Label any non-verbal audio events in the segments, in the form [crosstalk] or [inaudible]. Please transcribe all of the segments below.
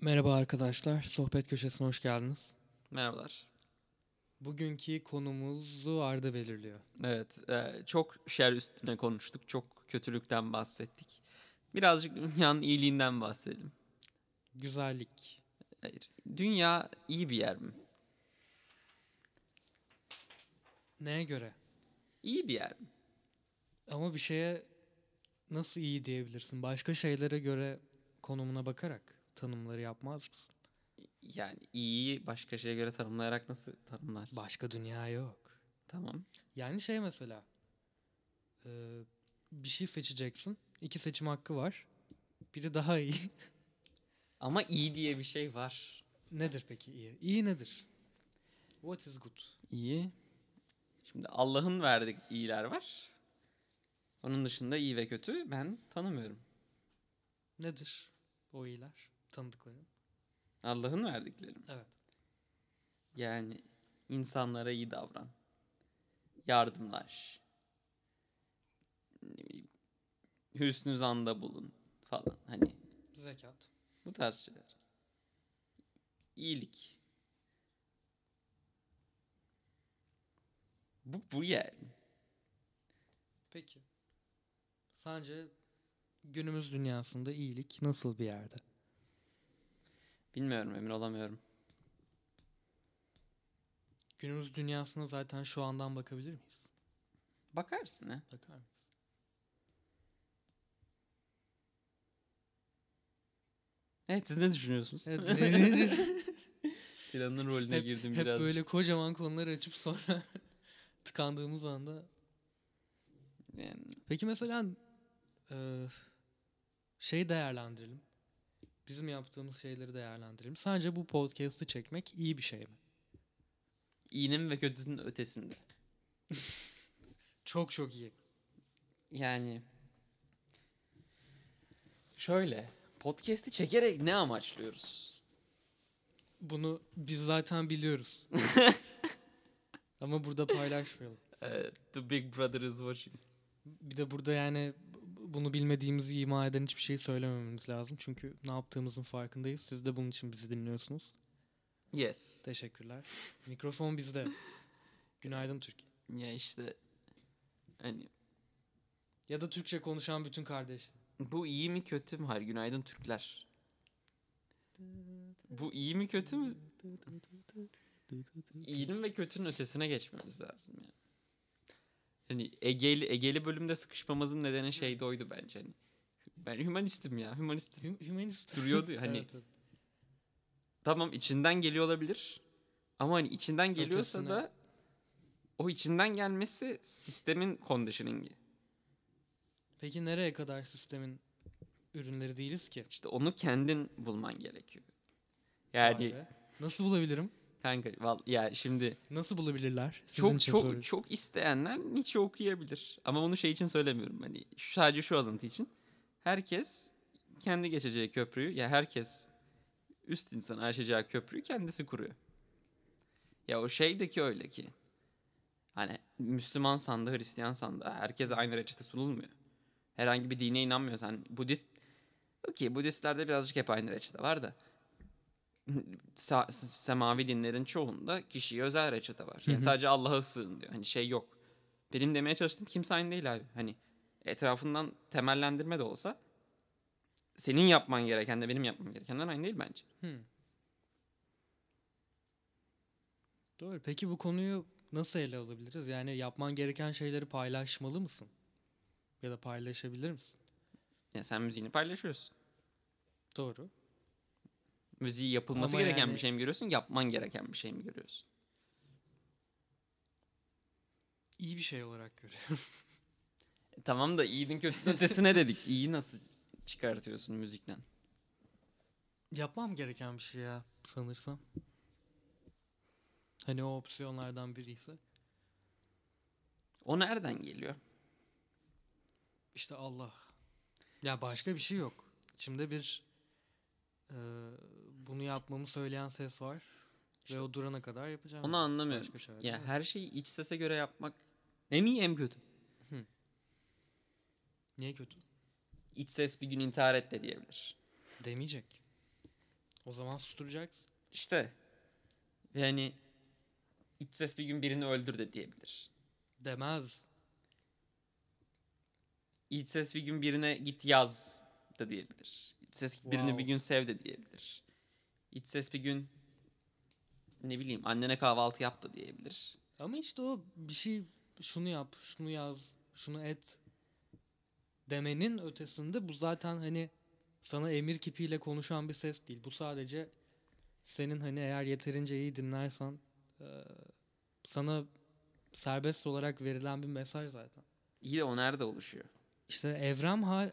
Merhaba arkadaşlar, sohbet köşesine hoş geldiniz. Merhabalar. Bugünkü konumuzu Arda belirliyor. Evet, e, çok şer üstüne konuştuk. Çok kötülükten bahsettik. Birazcık dünyanın iyiliğinden bahsedelim. Güzellik. Hayır. Dünya iyi bir yer mi? Neye göre? İyi bir yer mi? Ama bir şeye nasıl iyi diyebilirsin? Başka şeylere göre konumuna bakarak tanımları yapmaz mısın? Yani iyiyi başka şeye göre tanımlayarak nasıl tanımlarsın? Başka dünya yok. Tamam. Yani şey mesela, e, bir şey seçeceksin. İki seçim hakkı var. Biri daha iyi. [laughs] Ama iyi diye bir şey var. nedir peki iyi? İyi nedir? What is good? İyi. Şimdi Allah'ın verdiği iyiler var. Onun dışında iyi ve kötü ben tanımıyorum. Nedir o iyiler? Tanıdıkların. Allah'ın verdiklerim. Evet. Yani insanlara iyi davran. Yardımlaş. Ne bileyim, hüsnü zanda bulun falan. Hani Zekat. bu tarz şeyler. İyilik. Bu, bu yani. Peki. Sence günümüz dünyasında iyilik nasıl bir yerde? Bilmiyorum emin olamıyorum. Günümüz dünyasına zaten şu andan bakabilir miyiz? Bakarsın ha. Bakar mıyız? Evet siz ne düşünüyorsunuz? Evet, hep, [laughs] Sinan'ın rolüne girdim hep biraz. böyle kocaman konuları açıp sonra [laughs] tıkandığımız anda. Yani, Peki mesela e, şey değerlendirelim. Bizim yaptığımız şeyleri değerlendirelim. Sence bu podcast'ı çekmek iyi bir şey mi? iyinin ve kötünün ötesinde. [laughs] Çok çok iyi. Yani şöyle podcast'i çekerek ne amaçlıyoruz? Bunu biz zaten biliyoruz. [laughs] Ama burada paylaşmayalım. The Big Brother is watching. Bir de burada yani bunu bilmediğimizi ima eden hiçbir şey söylemememiz lazım. Çünkü ne yaptığımızın farkındayız. Siz de bunun için bizi dinliyorsunuz. Yes. Teşekkürler. Mikrofon bizde. Günaydın Türkiye. Ya işte hani Ya da Türkçe konuşan bütün kardeşler. bu iyi mi kötü mü? Hayır günaydın Türkler. Bu iyi mi kötü mü? [laughs] İyinin ve kötünün ötesine geçmemiz lazım yani. Hani Egeli, Egeli bölümde sıkışmamızın nedeni şey de oydu bence. Hani ben hümanistim ya, hümanistim. Hü- Humanist. Duruyordu [laughs] hani Evet, evet. Tamam içinden geliyor olabilir. Ama hani içinden geliyorsa Ötesine. da o içinden gelmesi sistemin conditioning'i. Peki nereye kadar sistemin ürünleri değiliz ki? İşte onu kendin bulman gerekiyor. Yani. Nasıl bulabilirim? Kanka val ya şimdi Nasıl bulabilirler? Sizin çok için çok soruyorum. çok isteyenler Nietzsche okuyabilir. Ama bunu şey için söylemiyorum. Hani şu- sadece şu alıntı için. Herkes kendi geçeceği köprüyü ya herkes üst insan aşacağı köprüyü kendisi kuruyor. Ya o şeydeki öyle ki. Hani Müslüman sandı, Hristiyan sandı. Herkese aynı reçete sunulmuyor. Herhangi bir dine inanmıyorsan Budist Okey Budistlerde birazcık hep aynı reçete var da. Sa- semavi dinlerin çoğunda kişiye özel reçete var. Yani Hı hı. sadece Allah'a sığın diyor. Hani şey yok. Benim demeye çalıştığım kimse aynı değil abi. Hani etrafından temellendirme de olsa senin yapman gereken de benim yapmam gerekenden aynı değil bence. Hmm. Doğru. Peki bu konuyu nasıl ele alabiliriz? Yani yapman gereken şeyleri paylaşmalı mısın? Ya da paylaşabilir misin? Ya sen müziğini paylaşıyorsun. Doğru. Müziği yapılması Ama gereken yani- bir şey mi görüyorsun, yapman gereken bir şey mi görüyorsun? İyi bir şey olarak görüyorum. E, tamam da iyinin kötünün ötesine dedik. İyi nasıl çıkartıyorsun müzikten? Yapmam gereken bir şey ya sanırsam. Hani o opsiyonlardan biri ise. O nereden geliyor? İşte Allah. Ya başka bir şey yok. İçimde bir e, bunu yapmamı söyleyen ses var. İşte Ve o durana kadar yapacağım. Onu anlamıyorum. Başka çare Ya her şeyi iç sese göre yapmak hem iyi hem kötü. Niye kötü? İç ses bir gün intihar et de diyebilir. Demeyecek. O zaman susturacaksın. İşte yani iç ses bir gün birini öldür de diyebilir. Demez. İç ses bir gün birine git yaz da diyebilir. İç ses birini Wow. bir gün sev de diyebilir. İç ses bir gün ne bileyim annene kahvaltı yap da diyebilir. Ama işte o bir şey şunu yap, şunu yaz, şunu et demenin ötesinde bu zaten hani sana emir kipiyle konuşan bir ses değil. Bu sadece senin hani eğer yeterince iyi dinlersen sana serbest olarak verilen bir mesaj zaten. İyi de o nerede oluşuyor? İşte evren hal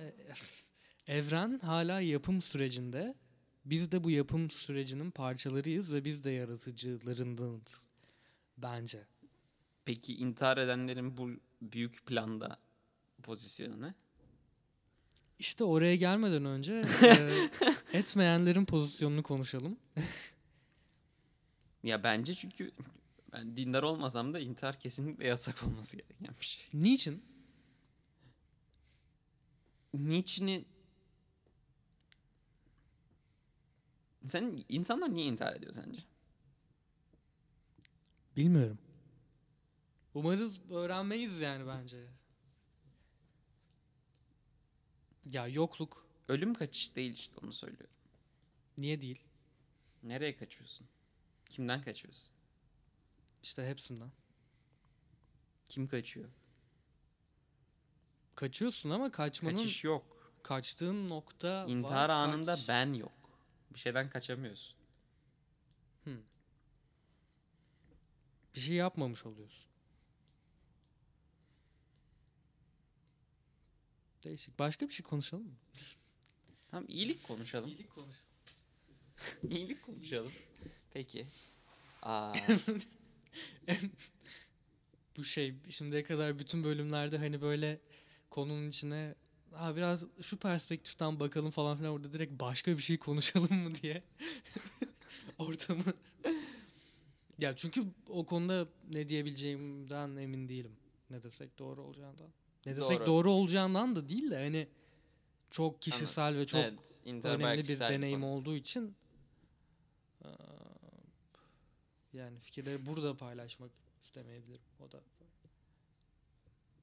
evren hala yapım sürecinde. Biz de bu yapım sürecinin parçalarıyız ve biz de yaratıcılarındanız bence. Peki intihar edenlerin bu büyük planda pozisyonu ne? İşte oraya gelmeden önce [laughs] e, etmeyenlerin pozisyonunu konuşalım. Ya bence çünkü ben dindar olmasam da intihar kesinlikle yasak olması gereken bir şey. Niçin? Niçin'i sen insanlar niye intihar ediyor sence? Bilmiyorum. Umarız öğrenmeyiz yani bence. Ya yokluk. Ölüm kaçış değil işte onu söylüyorum. Niye değil? Nereye kaçıyorsun? Kimden kaçıyorsun? İşte hepsinden. Kim kaçıyor? Kaçıyorsun ama kaçmanın Kaçış yok. kaçtığın nokta İntihar var. anında Kaç- ben yok. Bir şeyden kaçamıyorsun. bir şey yapmamış oluyorsun. Değişik. Başka bir şey konuşalım mı? [laughs] Tamam iyilik konuşalım. İyilik konuş. [laughs] iyilik konuşalım. Peki. Aa, [laughs] Bu şey şimdiye kadar bütün bölümlerde hani böyle konunun içine ha biraz şu perspektiften bakalım falan filan orada direkt başka bir şey konuşalım mı diye [laughs] ortamı ya çünkü o konuda ne diyebileceğimden emin değilim. Ne desek doğru olacağından. Ne desek Doğru. doğru, olacağından da değil de hani çok kişisel ve çok evet, önemli bir deneyim konu. olduğu için yani fikirleri burada paylaşmak istemeyebilirim. O da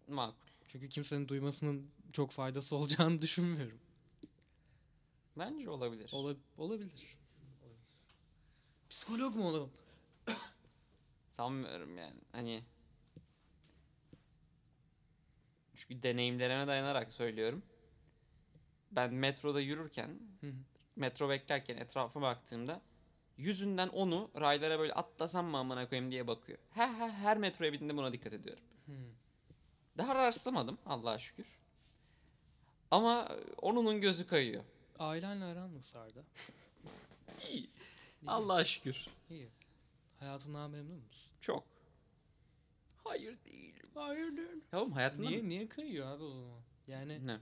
Makul. Çünkü kimsenin duymasının çok faydası olacağını [laughs] düşünmüyorum. Bence olabilir. Ola- olabilir. Olabilir. Psikolog mu olalım? [coughs] Sanmıyorum yani. Hani çünkü deneyimlerime dayanarak söylüyorum. Ben metroda yürürken, metro beklerken etrafa baktığımda yüzünden onu raylara böyle atlasam mı amına koyayım diye bakıyor. Her, her, her metroya bindiğimde buna dikkat ediyorum. Daha rastlamadım Allah'a şükür. Ama onunun gözü kayıyor. Ailenle aran nasıl Arda? [laughs] İyi. Allah'a şükür. İyi. Hayatından memnun musun? Çok. Hayır değilim. Hayır değil. Ya oğlum hayatında Niye, niye kayıyor abi o zaman? Yani Ne?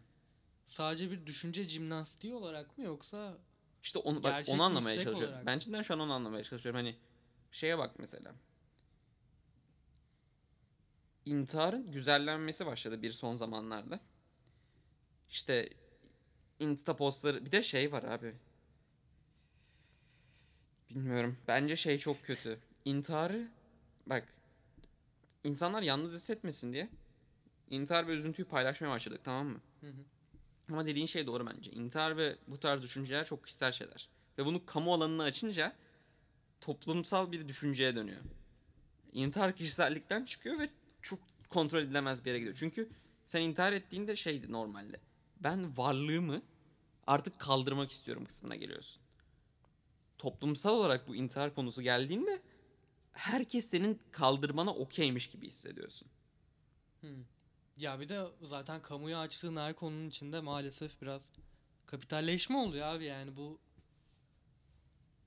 sadece bir düşünce jimnastiği olarak mı yoksa İşte onu, bak, Gerçek onu anlamaya istek çalışıyorum. olarak. Ben cidden şu an onu anlamaya çalışıyorum. Hani şeye bak mesela. İntiharın güzellenmesi başladı bir son zamanlarda. İşte insta postları bir de şey var abi. Bilmiyorum. Bence şey çok kötü. İntiharı bak insanlar yalnız hissetmesin diye intihar ve üzüntüyü paylaşmaya başladık tamam mı? Hı hı. Ama dediğin şey doğru bence. İntihar ve bu tarz düşünceler çok kişisel şeyler. Ve bunu kamu alanına açınca toplumsal bir düşünceye dönüyor. İntihar kişisellikten çıkıyor ve kontrol edilemez bir yere gidiyor. Çünkü sen intihar ettiğinde şeydi normalde. Ben varlığımı artık kaldırmak istiyorum kısmına geliyorsun. Toplumsal olarak bu intihar konusu geldiğinde herkes senin kaldırmana okeymiş gibi hissediyorsun. Hı. Ya bir de zaten kamuya açtığın her konunun içinde maalesef biraz kapitalleşme oluyor abi yani bu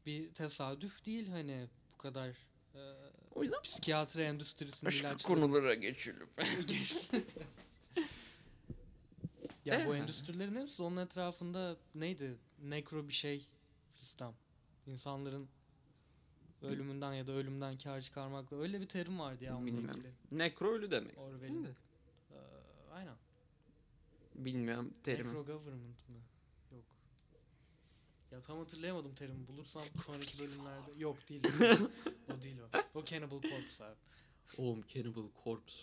bir tesadüf değil hani bu kadar e, O yüzden psikiyatri endüstrisinin başka ilaçları konulara geçelim. [laughs] ya bu endüstrilerin hepsi onun etrafında neydi nekro bir şey sistem insanların ölümünden ya da ölümden kar çıkarmakla öyle bir terim vardı ya onunla Bilmiyorum. ilgili. Nekro ölü demek. Orwell'in. Ee, aynen. Bilmiyorum terimi. Necro government mı? Ya tam hatırlayamadım terimi. Bulursam sonraki bölümlerde. Yok değil. o değil o. O Cannibal Corpse abi. Oğlum Cannibal Corpse.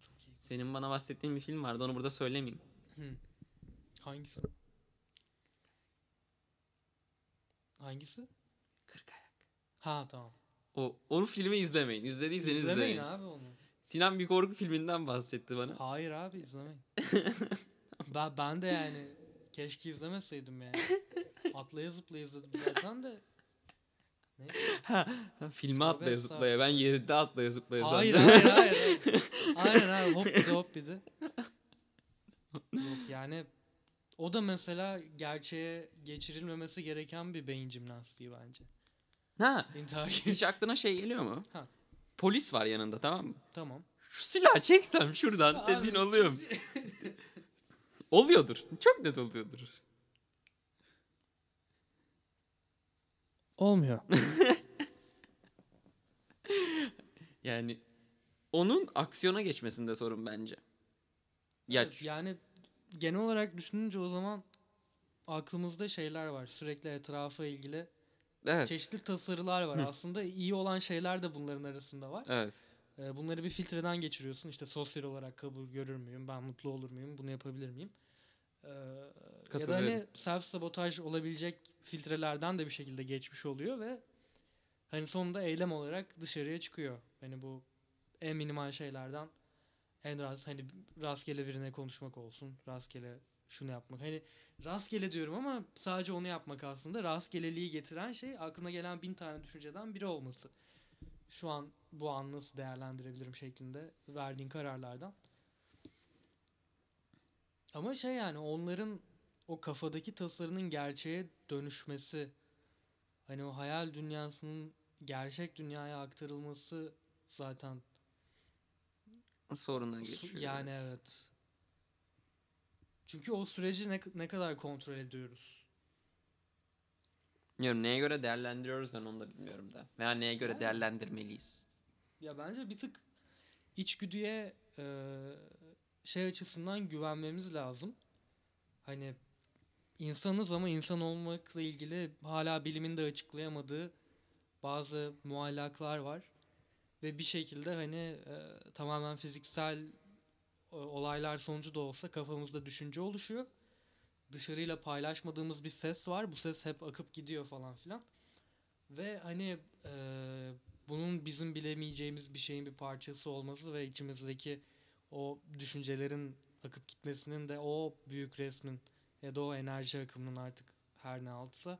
Çok iyi. Senin bana bahsettiğin bir film vardı onu burada söylemeyeyim. Hı. Hangisi? Hangisi? Kırk ayak. Ha tamam. O, onu filmi izlemeyin. İzlediyseniz izleyin. İzlemeyin abi onu. Sinan bir korku filminden bahsetti bana. Hayır abi izlemeyin. [laughs] ben, ben de yani keşke izlemeseydim yani. [laughs] Atlaya zıplaya zaten de. [laughs] Neyse. Ha, filmi Tövbe atlaya zıplaya. Ben yerinde atlaya zıplaya Hayır hayır hayır. hayır. [laughs] Aynen abi hop bir de hop bir de. Yok yani o da mesela gerçeğe geçirilmemesi gereken bir beyin jimnastiği bence. ha, İntihar hiç aklına şey geliyor mu? Ha. Polis var yanında tamam mı? Tamam. Şu silahı çeksem şuradan dediğin Abi, oluyor mu? Oluyordur. Çok net oluyordur. Olmuyor. [laughs] Yani onun aksiyona geçmesinde sorun bence. Ya Evet, yani genel olarak düşününce o zaman aklımızda şeyler var. Sürekli etrafa ilgili evet. çeşitli tasarılar var. Hı. Aslında iyi olan şeyler de bunların arasında var. Evet. Ee, Bunları bir filtreden geçiriyorsun. İşte sosyal olarak kabul görür müyüm? Ben mutlu olur muyum? Bunu yapabilir miyim? Ee, ya da hani self sabotaj olabilecek filtrelerden de bir şekilde geçmiş oluyor ve hani sonunda eylem olarak dışarıya çıkıyor. Hani bu en minimal şeylerden en rast hani rastgele birine konuşmak olsun. Rastgele şunu yapmak. Hani rastgele diyorum ama sadece onu yapmak aslında. Rastgeleliği getiren şey aklına gelen bin tane düşünceden biri olması. Şu an bu an nasıl değerlendirebilirim şeklinde verdiğin kararlardan. Ama şey yani onların o kafadaki tasarının gerçeğe dönüşmesi hani o hayal dünyasının gerçek dünyaya aktarılması zaten Soruna geçiyor. yani evet. Çünkü o süreci ne, ne kadar kontrol ediyoruz? Bilmiyorum neye göre değerlendiriyoruz ben onu da bilmiyorum da. Veya neye göre Yani. değerlendirmeliyiz. Ya bence bir tık içgüdüye e, şey açısından güvenmemiz lazım. Hani insanız ama insan olmakla ilgili hala bilimin de açıklayamadığı bazı muallaklar var. Ve bir şekilde hani e, tamamen fiziksel e, olaylar sonucu da olsa kafamızda düşünce oluşuyor. Dışarıyla paylaşmadığımız bir ses var. Bu ses hep akıp gidiyor falan filan. Ve hani e, bunun bizim bilemeyeceğimiz bir şeyin bir parçası olması ve içimizdeki o düşüncelerin akıp gitmesinin de o büyük resmin ya da o enerji akımının artık her ne altsa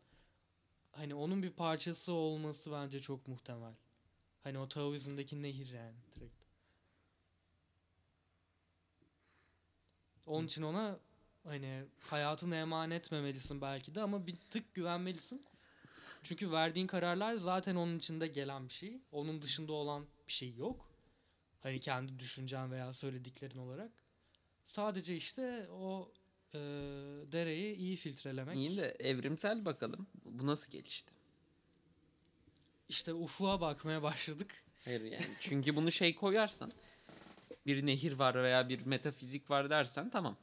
hani onun bir parçası olması bence çok muhtemel. Hani o Taoizm'deki nehir yani direkt. Onun için ona hani hayatını emanet etmemelisin belki de ama bir tık güvenmelisin. Çünkü verdiğin kararlar zaten onun içinde gelen bir şey. Onun dışında olan bir şey yok. Hani kendi düşüncen veya söylediklerin olarak. Sadece işte o e, dereyi iyi filtrelemek. İyi de evrimsel bakalım. Bu nasıl gelişti? İşte ufuğa bakmaya başladık. Hayır yani. Çünkü bunu şey koyarsan bir nehir var veya bir metafizik var dersen tamam.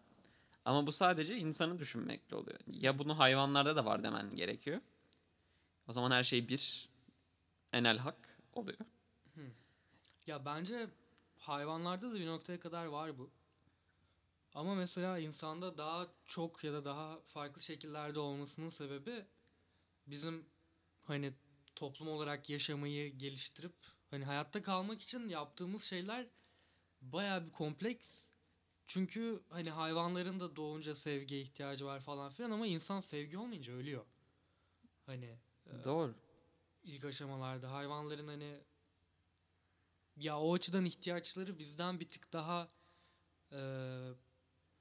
Ama bu sadece insanı düşünmekle oluyor. Ya bunu hayvanlarda da var demen gerekiyor. O zaman her şey bir enel hak oluyor. Ya bence hayvanlarda da bir noktaya kadar var bu. Ama mesela insanda daha çok ya da daha farklı şekillerde olmasının sebebi bizim hani toplum olarak yaşamayı geliştirip hani hayatta kalmak için yaptığımız şeyler baya bir kompleks. Çünkü hani hayvanların da doğunca sevgiye ihtiyacı var falan filan ama insan sevgi olmayınca ölüyor. Hani e, Doğru. ilk aşamalarda hayvanların hani ya o açıdan ihtiyaçları bizden bir tık daha e,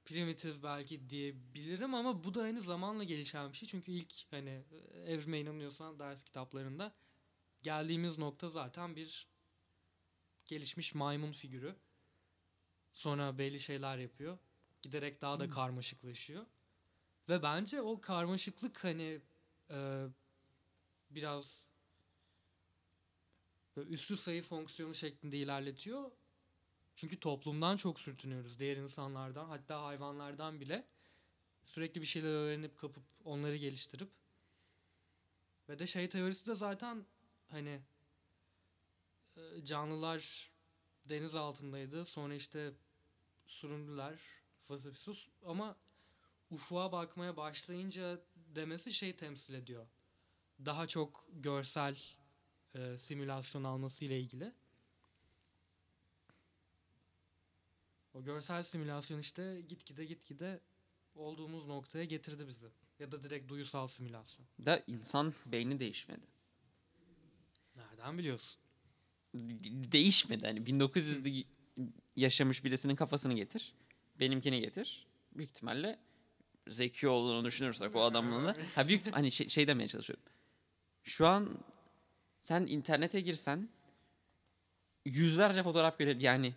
primitif belki diyebilirim ama bu da aynı zamanla gelişen bir şey. Çünkü ilk hani evrime inanıyorsan ders kitaplarında geldiğimiz nokta zaten bir gelişmiş maymun figürü. Sonra belli şeyler yapıyor. Giderek daha da karmaşıklaşıyor. Ve bence o karmaşıklık hani e, biraz üstü sayı fonksiyonu şeklinde ilerletiyor. Çünkü toplumdan çok sürtünüyoruz. Diğer insanlardan hatta hayvanlardan bile. Sürekli bir şeyler öğrenip kapıp onları geliştirip Ve de şey teorisi de zaten hani e, canlılar deniz altındaydı. Sonra işte süründüler Fasifisus ama ufuğa bakmaya başlayınca demesi şey temsil ediyor. Daha çok görsel e, simülasyon alması ile ilgili. O görsel simülasyon işte gitgide gitgide olduğumuz noktaya getirdi bizi. Ya da direkt duyusal simülasyon. Da insan beyni değişmedi. Nereden biliyorsun? De- değişmedi. Hani 1900'de yaşamış birisinin kafasını getir. Benimkini getir. Büyük ihtimalle zeki olduğunu düşünürsek o adamın da. Ha büyük hani şey, şey demeye çalışıyorum. Şu an sen internete girsen yüzlerce fotoğraf görebil yani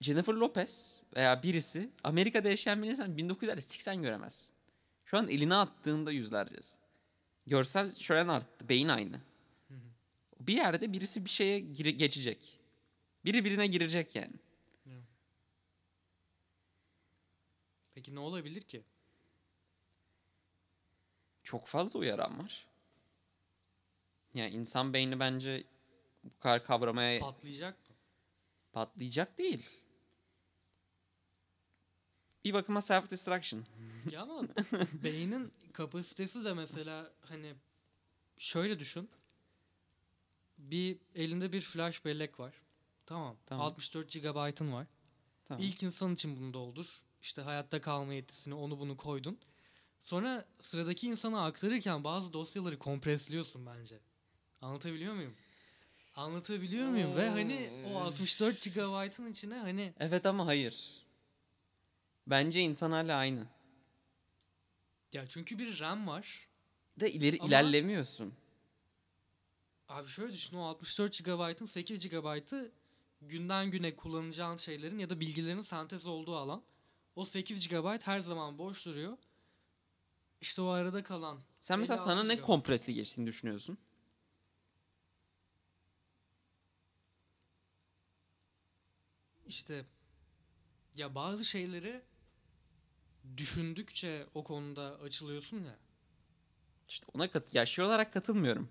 Jennifer Lopez veya birisi Amerika'da yaşayan bir insan 1900'lerde siksen göremezsin. Şu an eline attığında yüzlercesi. Görsel şölen arttı. Beyin aynı. Bir yerde birisi bir şeye gire- geçecek. Biri birine girecek yani. Peki ne olabilir ki? Çok fazla uyaran var. Yani insan beyni bence bu kadar kavramaya Patlayacak mı? patlayacak değil. Bir bakıma self destruction. ya ama beynin kapasitesi de mesela hani şöyle düşün. Bir elinde bir flash bellek var. Tamam. Tamam. 64 GB'ın var. Tamam. İlk insan için bunu doldur. İşte hayatta kalma yetisini onu bunu koydun. Sonra sıradaki insana aktarırken bazı dosyaları kompresliyorsun bence. Anlatabiliyor muyum? Anlatabiliyor muyum? Ve hani o 64 GB'ın içine hani Evet ama hayır. Bence insan hala aynı. ya çünkü bir RAM var. De ileri Ama- ilerlemiyorsun. Abi şöyle düşün o 64 GB'ın 8 GB'ı günden güne kullanacağın şeylerin ya da bilgilerin sentez olduğu alan. O 8 GB her zaman boş duruyor. İşte o arada kalan Sen mesela 56 sana ne GB. kompresli geçtiğini düşünüyorsun? işte ya bazı şeyleri düşündükçe o konuda açılıyorsun ya. İşte ona kat yaşlı olarak katılmıyorum.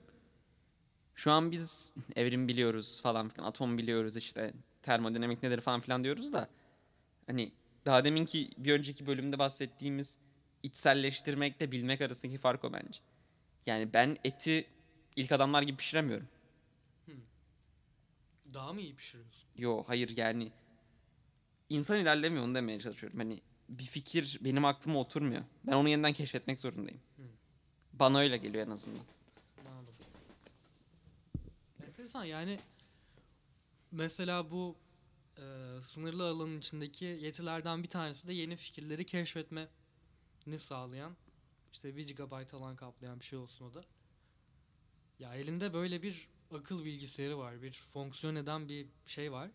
Şu an biz evrim biliyoruz falan filan, atom biliyoruz işte termodinamik nedir falan filan diyoruz da hani daha deminki bir önceki bölümde bahsettiğimiz içselleştirmekle bilmek arasındaki fark o bence. Yani ben eti ilk adamlar gibi pişiremiyorum. Daha mı iyi pişiriyorsun? Yo hayır yani insan ilerlemiyor onu demeye çalışıyorum. Hani bir fikir benim aklıma oturmuyor. Ben onu yeniden keşfetmek zorundayım. Bana öyle geliyor en azından. Anladım. Enteresan yani mesela bu e, sınırlı alanın içindeki yetilerden bir tanesi de yeni fikirleri keşfetmeni sağlayan işte 1 GB alan kaplayan bir şey olsun o da. Ya elinde böyle bir akıl bilgisayarı var. Bir fonksiyon eden bir şey var.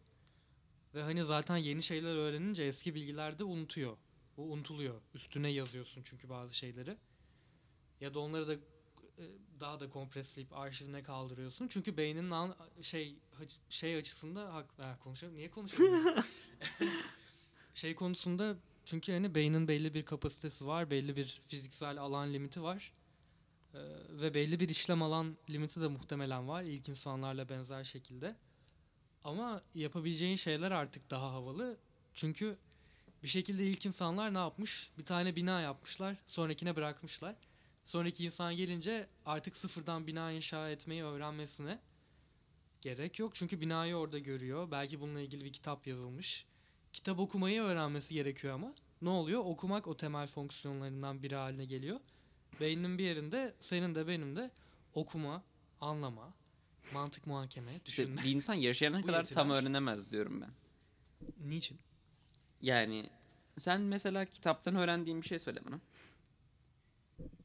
Ve hani zaten yeni şeyler öğrenince eski bilgiler de unutuyor. O unutuluyor. Üstüne yazıyorsun çünkü bazı şeyleri. Ya da onları da e, daha da kompresleyip arşivine kaldırıyorsun. Çünkü beyninin an, şey şey açısında hak ha, konuşalım. Niye konuşuyorum? [laughs] şey konusunda çünkü hani beynin belli bir kapasitesi var, belli bir fiziksel alan limiti var. Ee, ve belli bir işlem alan limiti de muhtemelen var ilk insanlarla benzer şekilde. Ama yapabileceğin şeyler artık daha havalı. Çünkü bir şekilde ilk insanlar ne yapmış? Bir tane bina yapmışlar, sonrakine bırakmışlar. Sonraki insan gelince artık sıfırdan bina inşa etmeyi öğrenmesine gerek yok. Çünkü binayı orada görüyor. Belki bununla ilgili bir kitap yazılmış. Kitap okumayı öğrenmesi gerekiyor ama. Ne oluyor? Okumak o temel fonksiyonlarından biri haline geliyor. Beyninin bir yerinde senin de benim de okuma, anlama, mantık muhakeme, İşte düşünme. bir insan yaşayana kadar tam yetiler. öğrenemez diyorum ben. Niçin? Yani sen mesela kitaptan öğrendiğin bir şey söyle bana.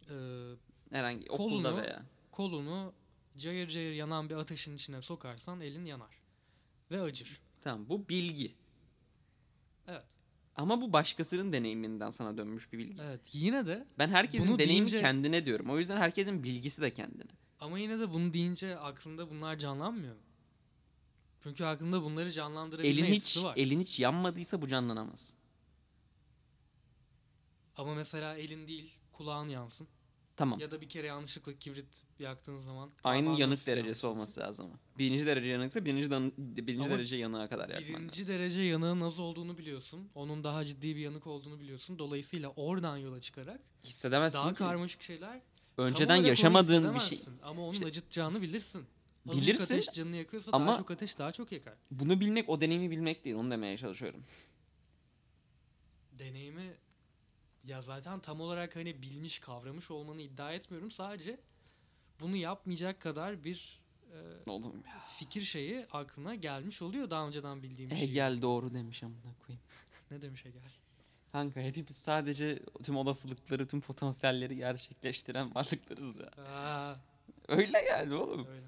Ee, Herhangi okulda Kolunu- veya. kolunu cayır cayır yanan bir ateşin içine sokarsan elin yanar. Ve acır. Tamam bu bilgi. Evet. Ama bu başkasının deneyiminden sana dönmüş bir bilgi. Evet. Yine de Ben herkesin deneyimi deyince- kendine diyorum. O yüzden herkesin bilgisi de kendine. Ama yine de bunu deyince aklında bunlar canlanmıyor? Çünkü aklında bunları canlandırabilme Elin hiç var. elin hiç yanmadıysa bu canlanamaz. Ama mesela elin değil kulağın yansın. Tamam. Ya da bir kere yanlışlıkla kibrit yaktığın zaman. Aynı yanık derecesi olması lazım. Birinci derece yanıksa birinci, dan- birinci Ama derece yanığa kadar yakman lazım. Birinci derece yanığın az olduğunu biliyorsun. Onun daha ciddi bir yanık olduğunu biliyorsun. Dolayısıyla oradan yola çıkarak Hissedemezsin daha ki. karmaşık şeyler Önceden yaşamadığın bir şey. Ama onun İşte- acıtacağını bilirsin. Azıcık Bilirsin ateş canını yakıyorsa ama- daha çok ateş daha çok yakar. Bunu bilmek o deneyimi bilmek değil. Onu demeye çalışıyorum. Deneyimi ya zaten tam olarak hani bilmiş kavramış olmanı iddia etmiyorum. Sadece bunu yapmayacak kadar bir e, Oğlum ya. fikir şeyi aklına gelmiş oluyor daha önceden bildiğim şey. Hegel doğru demiş amına koyayım. [laughs] Ne demiş Hegel? Kanka hepimiz sadece tüm olasılıkları, tüm potansiyelleri gerçekleştiren [laughs] varlıklarız ya. Aa, Öyle yani oğlum. öyle.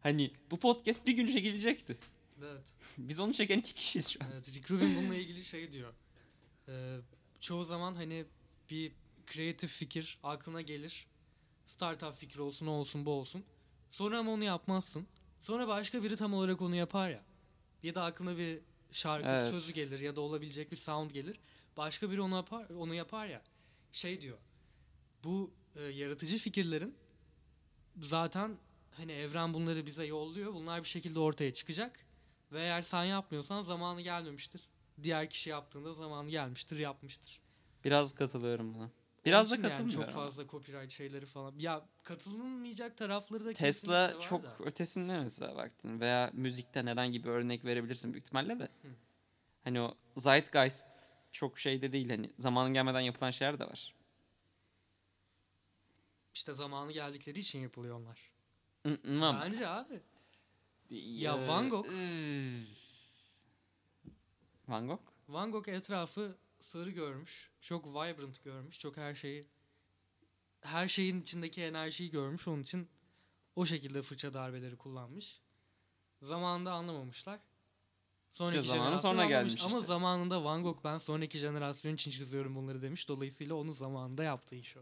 Hani bu podcast bir gün çekilecekti. Evet. [laughs] Biz onu çeken iki kişiyiz şu an. Evet, Rick Rubin bununla ilgili şey diyor. Ee, çoğu zaman hani bir kreatif fikir aklına gelir. Startup fikri olsun, o olsun, bu olsun. Sonra ama onu yapmazsın. Sonra başka biri tam olarak onu yapar ya. Ya da aklına bir şarkı Evet. sözü gelir ya da olabilecek bir sound gelir. Başka biri onu yapar, onu yapar ya. Şey diyor. Bu e, yaratıcı fikirlerin zaten hani evren bunları bize yolluyor. Bunlar bir şekilde ortaya çıkacak. Ve eğer sen yapmıyorsan zamanı gelmemiştir. Diğer kişi yaptığında zamanı gelmiştir, yapmıştır. Biraz katılıyorum buna. Biraz da katılmıyorum. Yani çok fazla copyright şeyleri falan. Ya katılınmayacak tarafları da Tesla çok da. ötesinde mesela baktın veya müzikten herhangi bir örnek verebilirsin büyük ihtimalle de. Hani o zeitgeist çok şeyde değil hani zamanın gelmeden yapılan şeyler de var. İşte zamanı geldikleri için yapılıyor onlar. Bence abi. Ya Ya Van Gogh- Van Gogh? Van Gogh etrafı sarı görmüş. Çok vibrant görmüş. Çok her şeyi her şeyin içindeki enerjiyi görmüş. Onun için o şekilde fırça darbeleri kullanmış. Zamanında anlamamışlar. Sonraki İşte zamanı sonra anlamış. gelmiş Ama işte. zamanında Van Gogh ben sonraki jenerasyon için çiziyorum bunları demiş. Dolayısıyla onun zamanında yaptığı iş o.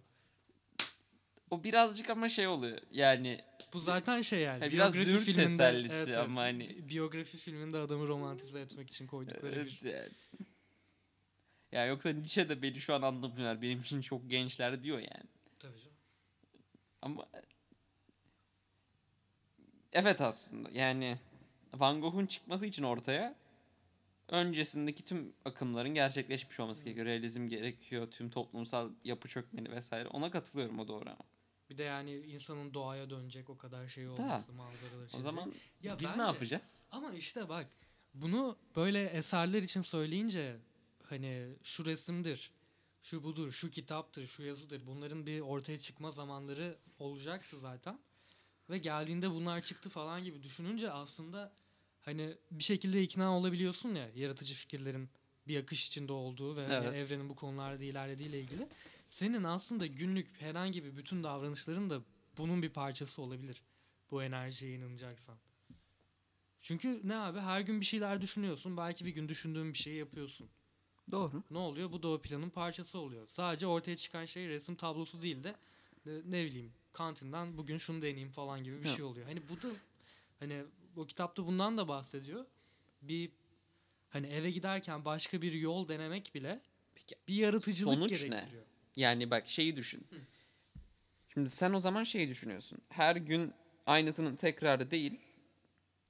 O birazcık ama şey oluyor. Yani Bu zaten şey yani. Ha, biraz züğürt filminde- tesellisi ama hani- bi- Biyografi filminde adamı romantize etmek için koydukları Evet bir... yani. Ya yoksa Nietzsche de beni şu an anlamıyorlar. Benim için çok gençler diyor yani. Tabii canım. Ama evet aslında yani Van Gogh'un çıkması için ortaya öncesindeki tüm akımların gerçekleşmiş olması gerekiyor. Realizm gerekiyor, tüm toplumsal yapı çökmeni vesaire. Ona katılıyorum o doğru ama. Bir de yani insanın doğaya dönecek o kadar şey olması, manzaraları. O zaman Ya biz bence- ne yapacağız? Ama işte bak bunu böyle eserler için söyleyince hani şu resimdir, şu budur, şu kitaptır, şu yazıdır. Bunların bir ortaya çıkma zamanları olacaktı zaten. Ve geldiğinde bunlar çıktı falan gibi düşününce aslında hani bir şekilde ikna olabiliyorsun ya yaratıcı fikirlerin bir akış içinde olduğu ve hani Evet. evrenin bu konularda ilerlediğiyle ilgili. Senin aslında günlük herhangi bir bütün davranışların da bunun bir parçası olabilir. Bu enerjiye inanacaksan. Çünkü ne abi her gün bir şeyler düşünüyorsun. Belki bir gün düşündüğün bir şeyi yapıyorsun. Doğru. Ne oluyor? Bu da o planın parçası oluyor. Sadece ortaya çıkan şey resim tablosu değil de ne, ne bileyim kantinden bugün şunu deneyeyim falan gibi bir Ya. şey oluyor. Hani bu da hani o kitapta bundan da bahsediyor. Bir hani eve giderken başka bir yol denemek bile Peki, bir yaratıcılık sonuç ne? gerektiriyor. Yani bak şeyi düşün. Şimdi sen o zaman şeyi düşünüyorsun. Her gün aynısının tekrarı değil.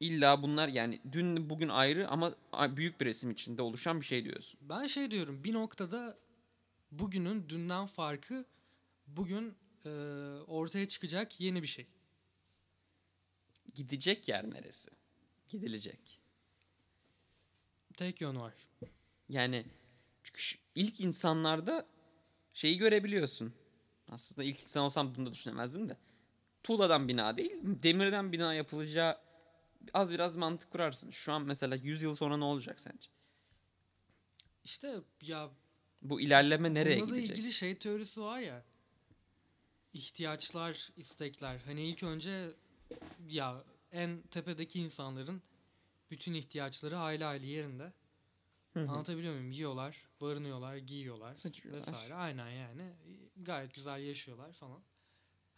İlla bunlar yani dün bugün ayrı ama büyük bir resim içinde oluşan bir şey diyorsun. Ben şey diyorum bir noktada bugünün dünden farkı bugün e, ortaya çıkacak yeni bir şey. Gidecek yer neresi? Gidilecek. Tek yön var. Yani çünkü ilk insanlarda şeyi görebiliyorsun. Aslında ilk insan olsam bunu da düşünemezdim de. Tuğladan bina değil, demirden bina yapılacağı az biraz mantık kurarsın. Şu an mesela 100 yıl sonra ne olacak sence? İşte ya Bu ilerleme nereye bununla gidecek? ilgili şey teorisi var ya. ihtiyaçlar, istekler. Hani ilk önce ya en tepedeki insanların bütün ihtiyaçları hayli hayli yerinde. Hı hı. Anlatabiliyor muyum? Yiyorlar, barınıyorlar, giyiyorlar Sıçıyorlar. vesaire. Aynen yani. Gayet güzel yaşıyorlar falan.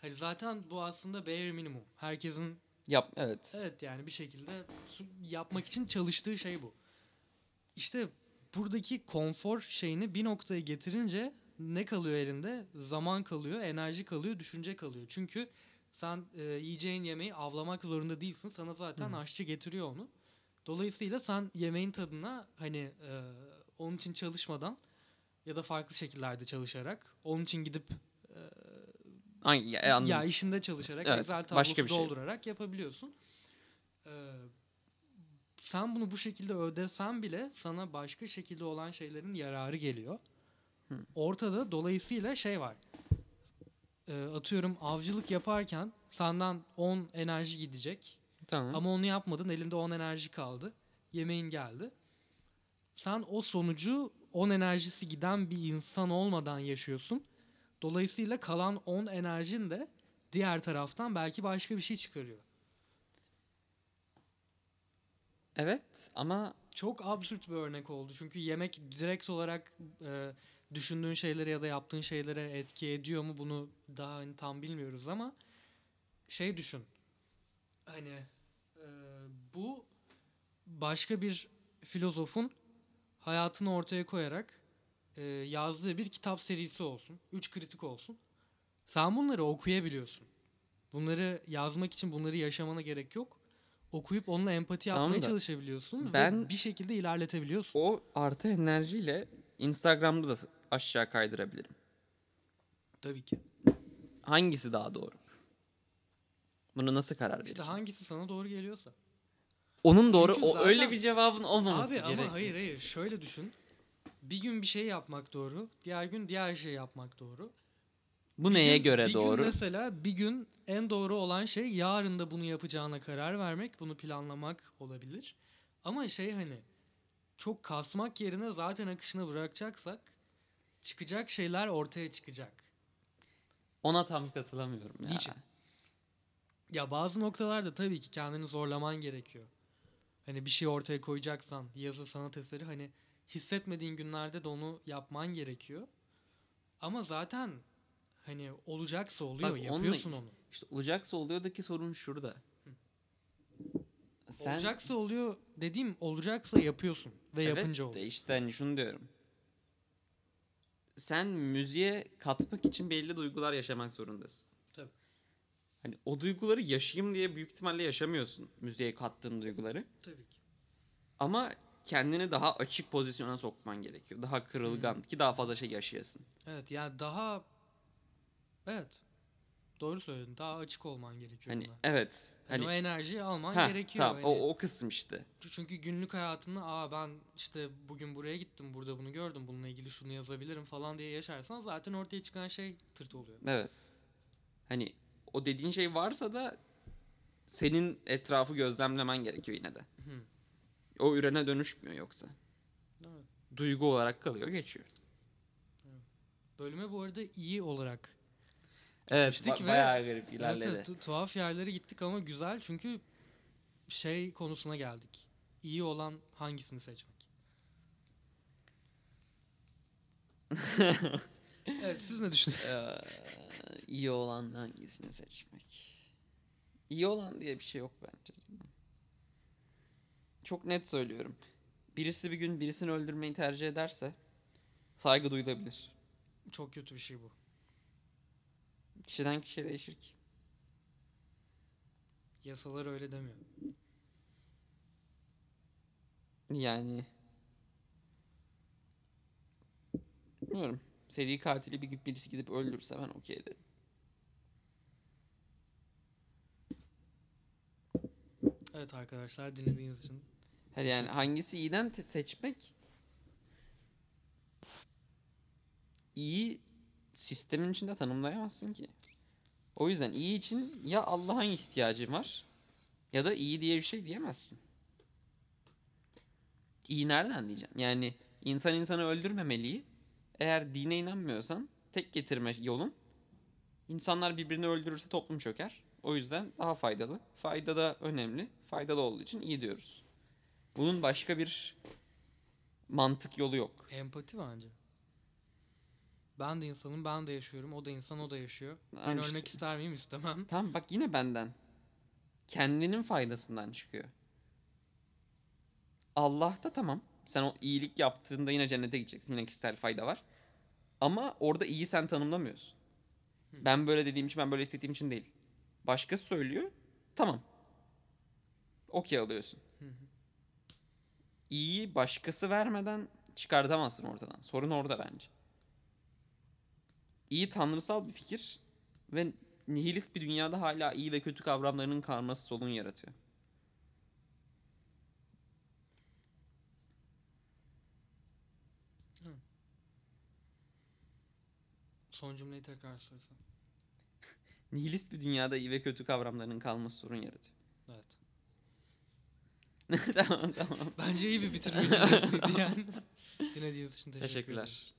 Hani zaten bu aslında bare minimum. Herkesin Yap evet. Evet yani bir şekilde yapmak için çalıştığı şey bu. İşte buradaki konfor şeyini bir noktaya getirince ne kalıyor elinde? Zaman kalıyor, enerji kalıyor, düşünce kalıyor. Çünkü sen e, yiyeceğin yemeği avlamak zorunda değilsin. Sana zaten Hı. aşçı getiriyor onu. Dolayısıyla sen yemeğin tadına hani e, onun için çalışmadan ya da farklı şekillerde çalışarak onun için gidip Ay, ya, anladım. ya işinde çalışarak Evet, Excel tablosu başka bir şey. doldurarak yapabiliyorsun. Ee, sen bunu bu şekilde ödesen bile sana başka şekilde olan şeylerin yararı geliyor. Hı. Ortada dolayısıyla şey var. Ee, atıyorum avcılık yaparken senden 10 enerji gidecek. tamam. Ama onu yapmadın elinde 10 enerji kaldı. Yemeğin geldi. Sen o sonucu 10 enerjisi giden bir insan olmadan yaşıyorsun. Dolayısıyla kalan 10 enerjin de diğer taraftan belki başka bir şey çıkarıyor. Evet ama Çok absürt bir örnek oldu. Çünkü yemek direkt olarak e, düşündüğün şeylere ya da yaptığın şeylere etki ediyor mu bunu daha hani tam bilmiyoruz ama şey düşün. Hani e, bu başka bir filozofun hayatını ortaya koyarak e, yazdığı bir kitap serisi olsun. Üç kritik olsun. Sen bunları okuyabiliyorsun. Bunları yazmak için bunları yaşamana gerek yok. Okuyup onunla empati Tamam yapmaya da çalışabiliyorsun ve ben- bir şekilde ilerletebiliyorsun. o artı enerjiyle Instagram'da da aşağı kaydırabilirim. Tabii ki. Hangisi daha doğru? Bunu nasıl karar İşte vereceğim? hangisi sana doğru geliyorsa. Onun doğru Çünkü o zaten- öyle bir cevabın olmaması Abi gerek. ama hayır hayır şöyle düşün. Bir gün bir şey yapmak doğru, diğer gün diğer şey yapmak doğru. Bu Bir neye gün- göre bir doğru? Gün mesela bir gün en doğru olan şey yarın da bunu yapacağına karar vermek, bunu planlamak olabilir. Ama şey hani çok kasmak yerine zaten akışına bırakacaksak çıkacak şeyler ortaya çıkacak. Ona tam katılamıyorum ya. Niçin? Ya bazı noktalarda tabii ki kendini zorlaman gerekiyor. Hani bir şey ortaya koyacaksan yazı sanat eseri hani hissetmediğin günlerde de onu yapman gerekiyor. Ama zaten hani olacaksa oluyor Bak, onunla- yapıyorsun onu. İşte olacaksa oluyordaki sorun şurada. Sen Olacaksa oluyor dediğim olacaksa yapıyorsun ve evet yapınca oluyor. işte hani şunu diyorum. Sen müziğe katmak için belli duygular yaşamak zorundasın. Tabii. Hani o duyguları yaşayayım diye büyük ihtimalle yaşamıyorsun müziğe kattığın duyguları. Tabii ki. Ama kendini daha açık pozisyona sokman gerekiyor. Daha kırılgan ki daha fazla şey yaşayasın. Evet yani daha evet doğru söyledin. Daha açık olman gerekiyor Hani buna. evet. Hani, Hani o enerjiyi alman ha, gerekiyor. tamam Hani- o, o kısım işte. Çünkü günlük hayatını aa ben işte bugün buraya gittim burada bunu gördüm bununla ilgili şunu yazabilirim falan diye yaşarsan zaten ortaya çıkan şey tırt oluyor. Evet. Hani o dediğin şey varsa da senin etrafı gözlemlemen gerekiyor yine de. Hı. O ürene dönüşmüyor yoksa. Evet. Duygu olarak kalıyor geçiyor. Bölüme bu arada iyi olarak Evet ba- ve- bayağı garip ilerledi. evet, tu- tuhaf yerlere gittik ama güzel çünkü şey konusuna geldik. İyi olan hangisini seçmek? [laughs] evet siz ne düşünüyorsunuz? Ee, iyi olan hangisini seçmek? İyi olan diye bir şey yok bence. Çok net söylüyorum. Birisi bir gün birisini öldürmeyi tercih ederse saygı duyulabilir. Çok kötü bir şey bu. Kişiden kişiye değişir ki. Yasalar öyle demiyor. Yani bilmiyorum. Seri katili bir birisi gidip öldürse ben okey ederim. Evet arkadaşlar dinlediğiniz için Hayır yani hangisi iyiden seçmek iyi sistemin içinde tanımlayamazsın ki. O yüzden iyi için ya Allah'ın ihtiyacın var ya da iyi diye bir şey diyemezsin. İyi nereden diyeceksin? Yani insan insanı öldürmemeli. Eğer dine inanmıyorsan tek getirme yolun insanlar birbirini öldürürse toplum çöker. O yüzden daha faydalı. Fayda da önemli. Faydalı olduğu için iyi diyoruz. Bunun başka bir mantık yolu yok. empati bence. Ben de insanım, ben de yaşıyorum. O da insan, o da yaşıyor. Ben Ama işte- ölmek ister miyim? İstemem. Tamam bak yine benden. Kendinin faydasından çıkıyor. Allah'ta tamam. Sen o iyilik yaptığında yine cennete gideceksin. Yine kişisel fayda var. Ama orada iyi sen tanımlamıyorsun. Ben böyle dediğim için ben böyle hissettiğim için değil. Başkası söylüyor. Tamam. Okey alıyorsun. İyiyi başkası vermeden çıkartamazsın ortadan. Sorun orada bence. İyi tanrısal bir fikir ve nihilist bir dünyada hala iyi ve kötü kavramlarının karması sorun yaratıyor. Son cümleyi tekrar söylesem. [laughs] Nihilist bir dünyada iyi ve kötü kavramlarının kalması sorun yaratıyor. Evet. [laughs] tamam tamam. Bence iyi bir bitirme cümlesiydi yani. [laughs] Dinlediğiniz için teşekkür ederim. Teşekkürler.